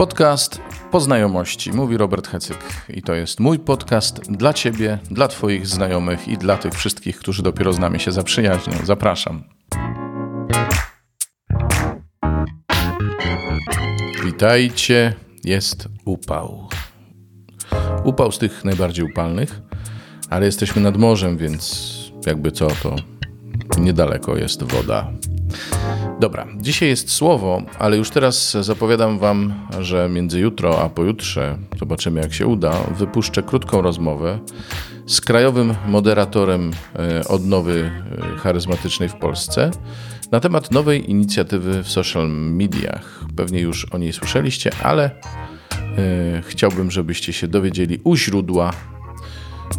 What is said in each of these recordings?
Podcast Poznajomości, mówi Robert Hecyk. I to jest mój podcast dla Ciebie, dla Twoich znajomych i dla tych wszystkich, którzy dopiero z nami się zaprzyjaźnią. Zapraszam. Witajcie, jest upał. Upał z tych najbardziej upalnych, ale jesteśmy nad morzem, więc jakby co, to niedaleko jest woda. Dobra, dzisiaj jest słowo, ale już teraz zapowiadam Wam, że między jutro a pojutrze, zobaczymy jak się uda, wypuszczę krótką rozmowę z krajowym moderatorem e, odnowy e, charyzmatycznej w Polsce na temat nowej inicjatywy w social mediach. Pewnie już o niej słyszeliście, ale e, chciałbym, żebyście się dowiedzieli u źródła.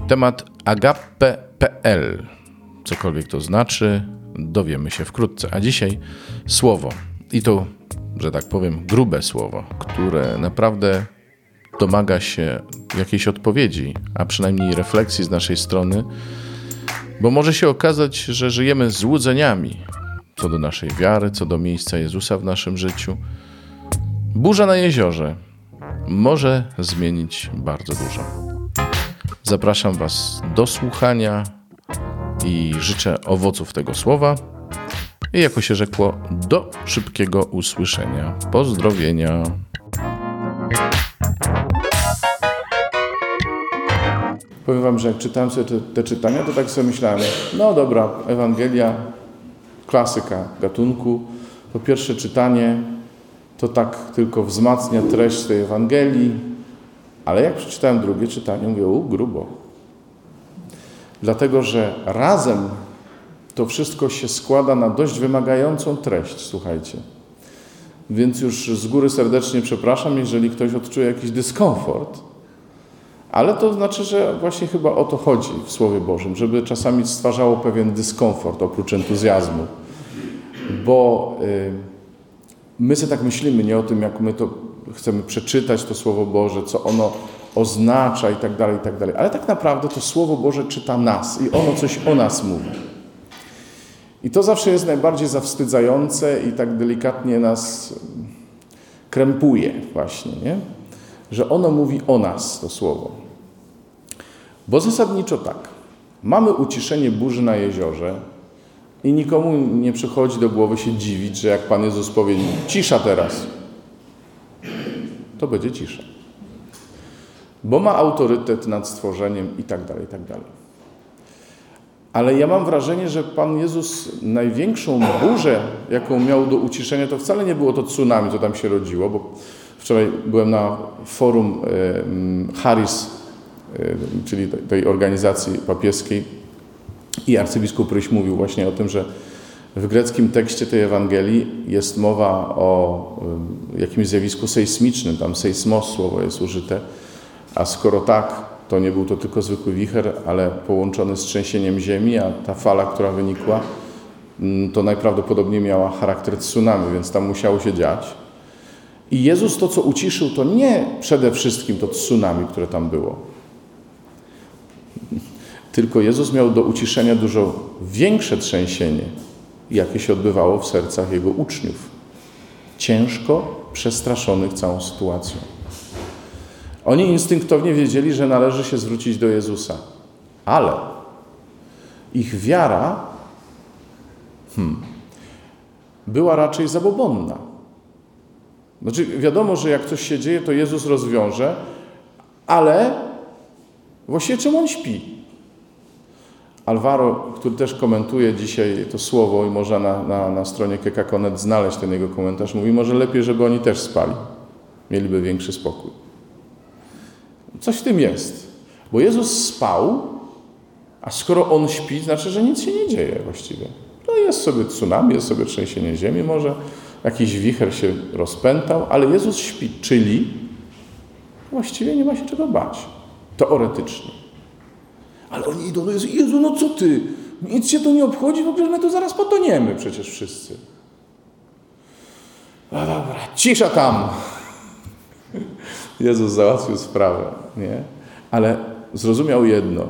Temat agape.pl. Cokolwiek to znaczy, dowiemy się wkrótce. A dzisiaj słowo. I to, że tak powiem, grube słowo, które naprawdę domaga się jakiejś odpowiedzi, a przynajmniej refleksji z naszej strony, bo może się okazać, że żyjemy złudzeniami co do naszej wiary, co do miejsca Jezusa w naszym życiu. Burza na jeziorze może zmienić bardzo dużo. Zapraszam Was do słuchania i życzę owoców tego słowa. I jako się rzekło, do szybkiego usłyszenia. Pozdrowienia. Powiem Wam, że jak czytałem sobie te, te czytania, to tak sobie myślałem, no dobra, Ewangelia, klasyka gatunku. To pierwsze czytanie to tak tylko wzmacnia treść tej Ewangelii, ale jak przeczytałem drugie czytanie, mówię, u, grubo. Dlatego, że razem to wszystko się składa na dość wymagającą treść, słuchajcie. Więc już z góry serdecznie przepraszam, jeżeli ktoś odczuje jakiś dyskomfort, ale to znaczy, że właśnie chyba o to chodzi w Słowie Bożym, żeby czasami stwarzało pewien dyskomfort oprócz entuzjazmu. Bo y, my sobie tak myślimy, nie o tym, jak my to chcemy przeczytać, to Słowo Boże, co ono oznacza i tak dalej, i tak dalej. Ale tak naprawdę to Słowo Boże czyta nas i ono coś o nas mówi. I to zawsze jest najbardziej zawstydzające i tak delikatnie nas krępuje właśnie, nie? że ono mówi o nas, to słowo. Bo zasadniczo tak. Mamy uciszenie burzy na jeziorze i nikomu nie przychodzi do głowy się dziwić, że jak Pan Jezus powie cisza teraz, to będzie cisza bo ma autorytet nad stworzeniem i tak dalej, i tak dalej. Ale ja mam wrażenie, że Pan Jezus największą burzę, jaką miał do uciszenia, to wcale nie było to tsunami, co tam się rodziło, bo wczoraj byłem na forum Haris, czyli tej organizacji papieskiej i arcybiskup Ryś mówił właśnie o tym, że w greckim tekście tej Ewangelii jest mowa o jakimś zjawisku sejsmicznym, tam seismos słowo jest użyte, a skoro tak, to nie był to tylko zwykły wicher, ale połączony z trzęsieniem ziemi, a ta fala, która wynikła, mm, to najprawdopodobniej miała charakter tsunami, więc tam musiało się dziać. I Jezus to, co uciszył, to nie przede wszystkim to tsunami, które tam było. Tylko Jezus miał do uciszenia dużo większe trzęsienie, jakie się odbywało w sercach Jego uczniów. Ciężko przestraszonych całą sytuacją. Oni instynktownie wiedzieli, że należy się zwrócić do Jezusa, ale ich wiara hmm, była raczej zabobonna. Znaczy, wiadomo, że jak coś się dzieje, to Jezus rozwiąże, ale właściwie czemu on śpi? Alvaro, który też komentuje dzisiaj to słowo i można na, na, na stronie Kekakonet znaleźć ten jego komentarz, mówi, może lepiej, żeby oni też spali. Mieliby większy spokój. Coś w tym jest. Bo Jezus spał, a skoro On śpi, znaczy, że nic się nie dzieje właściwie. No jest sobie tsunami, jest sobie trzęsienie ziemi, może jakiś wicher się rozpętał, ale Jezus śpi, czyli właściwie nie ma się czego bać. Teoretycznie. Ale oni idą, no Jezu, Jezu, no co ty? Nic się to nie obchodzi, ogóle my to zaraz potoniemy przecież wszyscy. No dobra, cisza tam. Jezus załatwił sprawę, nie? Ale zrozumiał jedno.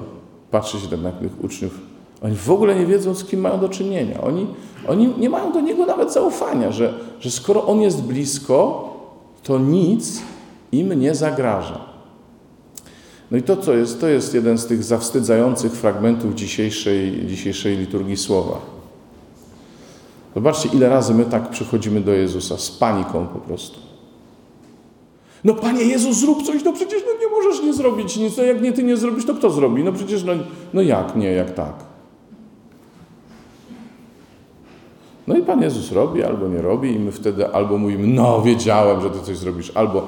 Patrzy się na tych uczniów. Oni w ogóle nie wiedzą, z kim mają do czynienia. Oni, oni nie mają do Niego nawet zaufania, że, że skoro On jest blisko, to nic im nie zagraża. No i to, co jest, to jest jeden z tych zawstydzających fragmentów dzisiejszej, dzisiejszej liturgii słowa. Zobaczcie, ile razy my tak przychodzimy do Jezusa z paniką po prostu. No Panie Jezus, zrób coś, no przecież no, nie możesz nie zrobić nic, no jak nie Ty nie zrobisz, to kto zrobi? No przecież, no, no jak nie, jak tak? No i Pan Jezus robi albo nie robi i my wtedy albo mówimy, no wiedziałem, że Ty coś zrobisz, albo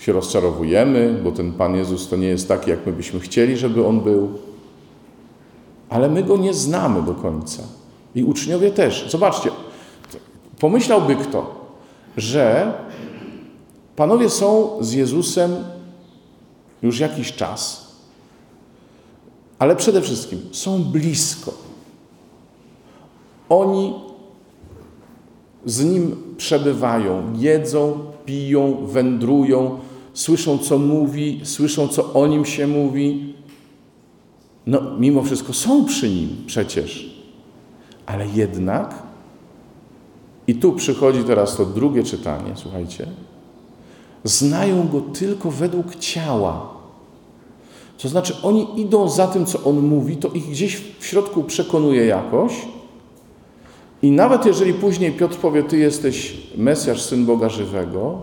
się rozczarowujemy, bo ten Pan Jezus to nie jest taki, jak my byśmy chcieli, żeby On był. Ale my Go nie znamy do końca. I uczniowie też. Zobaczcie, pomyślałby kto, że panowie są z Jezusem już jakiś czas, ale przede wszystkim są blisko. Oni z Nim przebywają, jedzą, piją, wędrują, słyszą, co mówi, słyszą, co o Nim się mówi. No, mimo wszystko są przy Nim przecież. Ale jednak, i tu przychodzi teraz to drugie czytanie, słuchajcie, znają Go tylko według ciała. To znaczy, oni idą za tym, co On mówi, to ich gdzieś w środku przekonuje jakoś. I nawet jeżeli później Piotr powie, Ty jesteś Mesjasz, Syn Boga Żywego,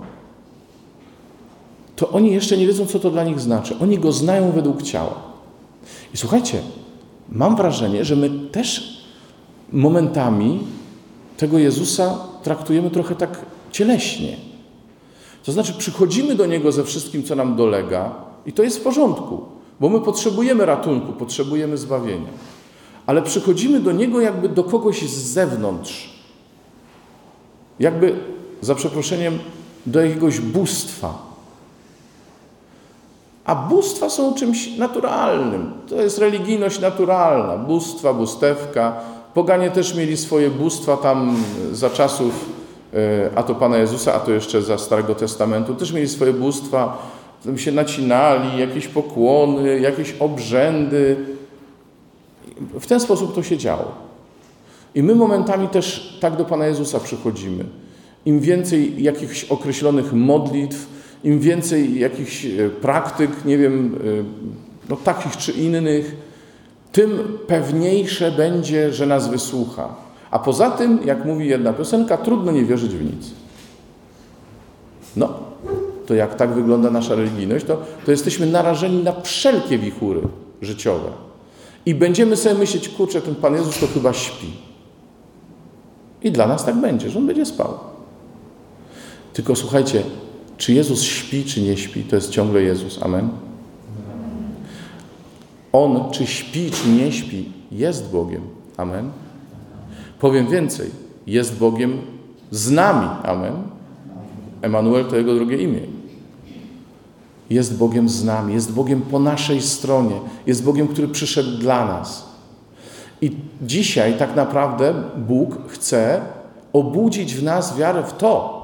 to oni jeszcze nie wiedzą, co to dla nich znaczy. Oni Go znają według ciała. I słuchajcie, mam wrażenie, że my też momentami tego Jezusa traktujemy trochę tak cieleśnie. To znaczy, przychodzimy do Niego ze wszystkim, co nam dolega, i to jest w porządku, bo my potrzebujemy ratunku, potrzebujemy zbawienia. Ale przychodzimy do Niego jakby do kogoś z zewnątrz. Jakby, za przeproszeniem, do jakiegoś bóstwa. A bóstwa są czymś naturalnym. To jest religijność naturalna. Bóstwa, bóstewka, Poganie też mieli swoje bóstwa tam za czasów, a to Pana Jezusa, a to jeszcze za Starego Testamentu, też mieli swoje bóstwa, tam się nacinali, jakieś pokłony, jakieś obrzędy. W ten sposób to się działo. I my momentami też tak do Pana Jezusa przychodzimy. Im więcej jakichś określonych modlitw, im więcej jakichś e, praktyk, nie wiem, e, no takich czy innych, tym pewniejsze będzie, że nas wysłucha. A poza tym, jak mówi jedna piosenka, trudno nie wierzyć w nic. No, to jak tak wygląda nasza religijność, to, to jesteśmy narażeni na wszelkie wichury życiowe. I będziemy sobie myśleć, kurczę, ten Pan Jezus to chyba śpi. I dla nas tak będzie, że On będzie spał. Tylko słuchajcie, czy Jezus śpi, czy nie śpi, to jest ciągle Jezus. Amen. On, czy śpi, czy nie śpi, jest Bogiem. Amen. Powiem więcej, jest Bogiem z nami. Amen. Emanuel to jego drugie imię. Jest Bogiem z nami, jest Bogiem po naszej stronie, jest Bogiem, który przyszedł dla nas. I dzisiaj tak naprawdę Bóg chce obudzić w nas wiarę w to,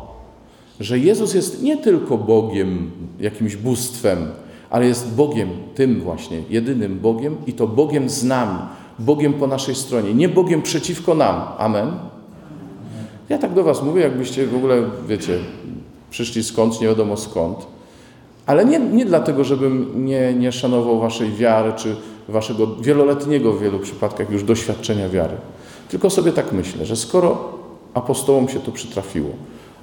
że Jezus jest nie tylko Bogiem, jakimś bóstwem, ale jest Bogiem, tym właśnie, jedynym Bogiem i to Bogiem z nami, Bogiem po naszej stronie, nie Bogiem przeciwko nam. Amen. Ja tak do Was mówię, jakbyście w ogóle, wiecie, przyszli skąd, nie wiadomo skąd, ale nie, nie dlatego, żebym nie, nie szanował Waszej wiary, czy Waszego wieloletniego w wielu przypadkach już doświadczenia wiary. Tylko sobie tak myślę, że skoro apostołom się to przytrafiło,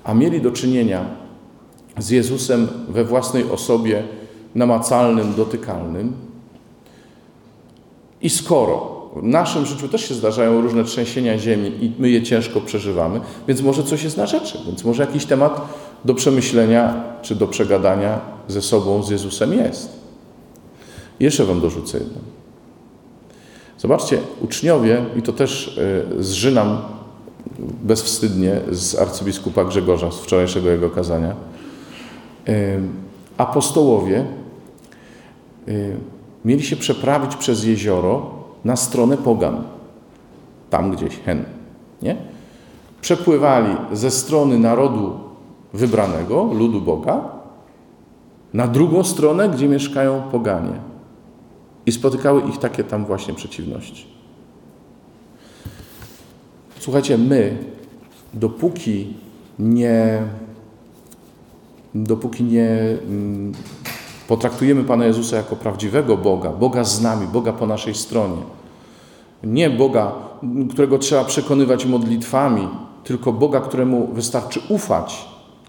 a mieli do czynienia z Jezusem we własnej osobie, namacalnym, dotykalnym. I skoro w naszym życiu też się zdarzają różne trzęsienia ziemi i my je ciężko przeżywamy, więc może coś jest na rzeczy, więc może jakiś temat do przemyślenia czy do przegadania ze sobą, z Jezusem jest. Jeszcze Wam dorzucę jedno. Zobaczcie, uczniowie, i to też e, zżynam bezwstydnie z arcybiskupa Grzegorza z wczorajszego jego kazania, e, apostołowie y, mieli się przeprawić przez jezioro na stronę Pogan. Tam gdzieś, hen. Nie? Przepływali ze strony narodu wybranego, ludu Boga, na drugą stronę, gdzie mieszkają poganie. I spotykały ich takie tam właśnie przeciwności. Słuchajcie, my, dopóki nie dopóki nie mm, potraktujemy Pana Jezusa jako prawdziwego Boga, Boga z nami, Boga po naszej stronie, nie Boga, którego trzeba przekonywać modlitwami, tylko Boga, któremu wystarczy ufać.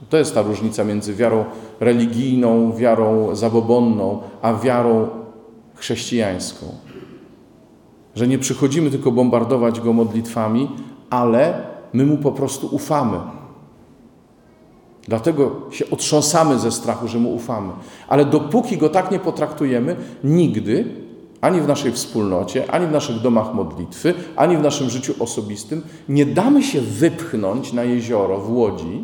To jest ta różnica między wiarą religijną, wiarą zabobonną, a wiarą chrześcijańską. Że nie przychodzimy tylko bombardować go modlitwami, ale my mu po prostu ufamy. Dlatego się otrząsamy ze strachu, że mu ufamy. Ale dopóki go tak nie potraktujemy, nigdy, ani w naszej wspólnocie, ani w naszych domach modlitwy, ani w naszym życiu osobistym, nie damy się wypchnąć na jezioro w łodzi.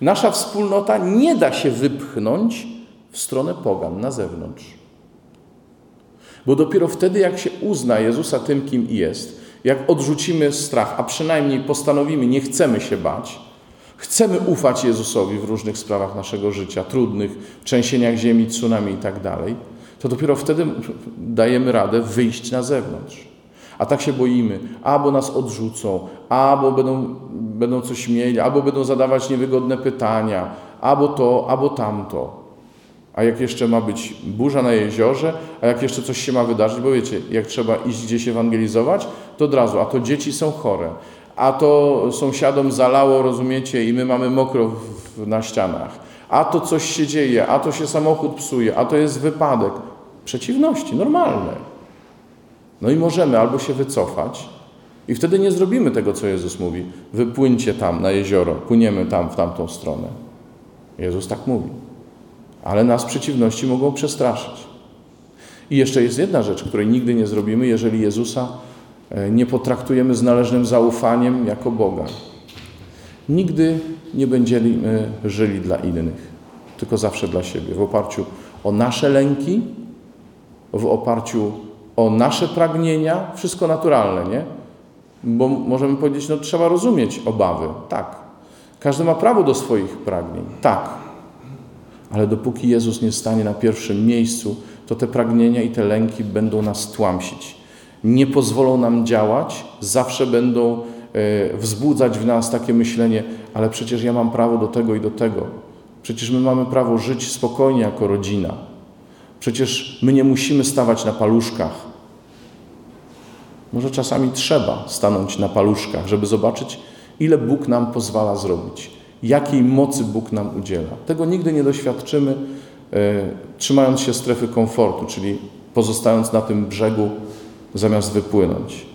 Nasza wspólnota nie da się wypchnąć w stronę pogan na zewnątrz. Bo dopiero wtedy, jak się uzna Jezusa tym, kim jest, jak odrzucimy strach, a przynajmniej postanowimy, nie chcemy się bać, chcemy ufać Jezusowi w różnych sprawach naszego życia, trudnych, trzęsieniach ziemi, tsunami i tak dalej, to dopiero wtedy dajemy radę wyjść na zewnątrz. A tak się boimy, albo nas odrzucą, albo będą, będą coś mieli, albo będą zadawać niewygodne pytania, albo to, albo tamto. A jak jeszcze ma być burza na jeziorze, a jak jeszcze coś się ma wydarzyć, bo wiecie, jak trzeba iść gdzieś ewangelizować, to od razu, a to dzieci są chore, a to sąsiadom zalało, rozumiecie, i my mamy mokro w, na ścianach, a to coś się dzieje, a to się samochód psuje, a to jest wypadek. Przeciwności, normalne. No i możemy albo się wycofać, i wtedy nie zrobimy tego, co Jezus mówi. Wypłyńcie tam na jezioro, płyniemy tam w tamtą stronę. Jezus tak mówi ale nas przeciwności mogą przestraszyć. I jeszcze jest jedna rzecz, której nigdy nie zrobimy, jeżeli Jezusa nie potraktujemy z należnym zaufaniem jako Boga. Nigdy nie będziemy żyli dla innych, tylko zawsze dla siebie, w oparciu o nasze lęki, w oparciu o nasze pragnienia, wszystko naturalne, nie? Bo możemy powiedzieć, no trzeba rozumieć obawy. Tak. Każdy ma prawo do swoich pragnień. Tak. Ale dopóki Jezus nie stanie na pierwszym miejscu, to te pragnienia i te lęki będą nas tłamsić. Nie pozwolą nam działać, zawsze będą e, wzbudzać w nas takie myślenie, ale przecież ja mam prawo do tego i do tego. Przecież my mamy prawo żyć spokojnie jako rodzina. Przecież my nie musimy stawać na paluszkach. Może czasami trzeba stanąć na paluszkach, żeby zobaczyć, ile Bóg nam pozwala zrobić jakiej mocy Bóg nam udziela. Tego nigdy nie doświadczymy, e, trzymając się strefy komfortu, czyli pozostając na tym brzegu, zamiast wypłynąć.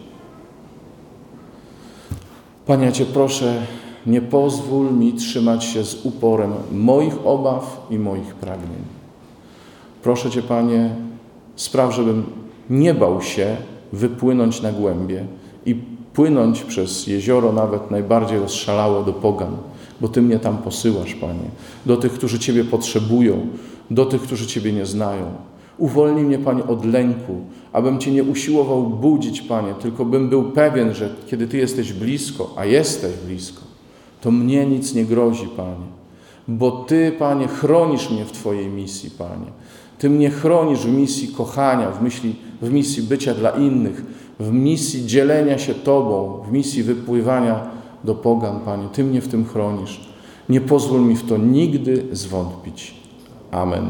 Panie, ja Cię proszę, nie pozwól mi trzymać się z uporem moich obaw i moich pragnień. Proszę Cię, Panie, spraw, żebym nie bał się wypłynąć na głębie i płynąć przez jezioro, nawet najbardziej rozszalałe, do pogan bo Ty mnie tam posyłasz, Panie, do tych, którzy Ciebie potrzebują, do tych, którzy Ciebie nie znają. Uwolnij mnie, Panie, od lęku, abym Cię nie usiłował budzić, Panie, tylko bym był pewien, że kiedy Ty jesteś blisko, a jesteś blisko, to mnie nic nie grozi, Panie. Bo Ty, Panie, chronisz mnie w Twojej misji, Panie. Ty mnie chronisz w misji kochania, w, myśli, w misji bycia dla innych, w misji dzielenia się Tobą, w misji wypływania do pogan, Panie. Ty mnie w tym chronisz. Nie pozwól mi w to nigdy zwątpić. Amen.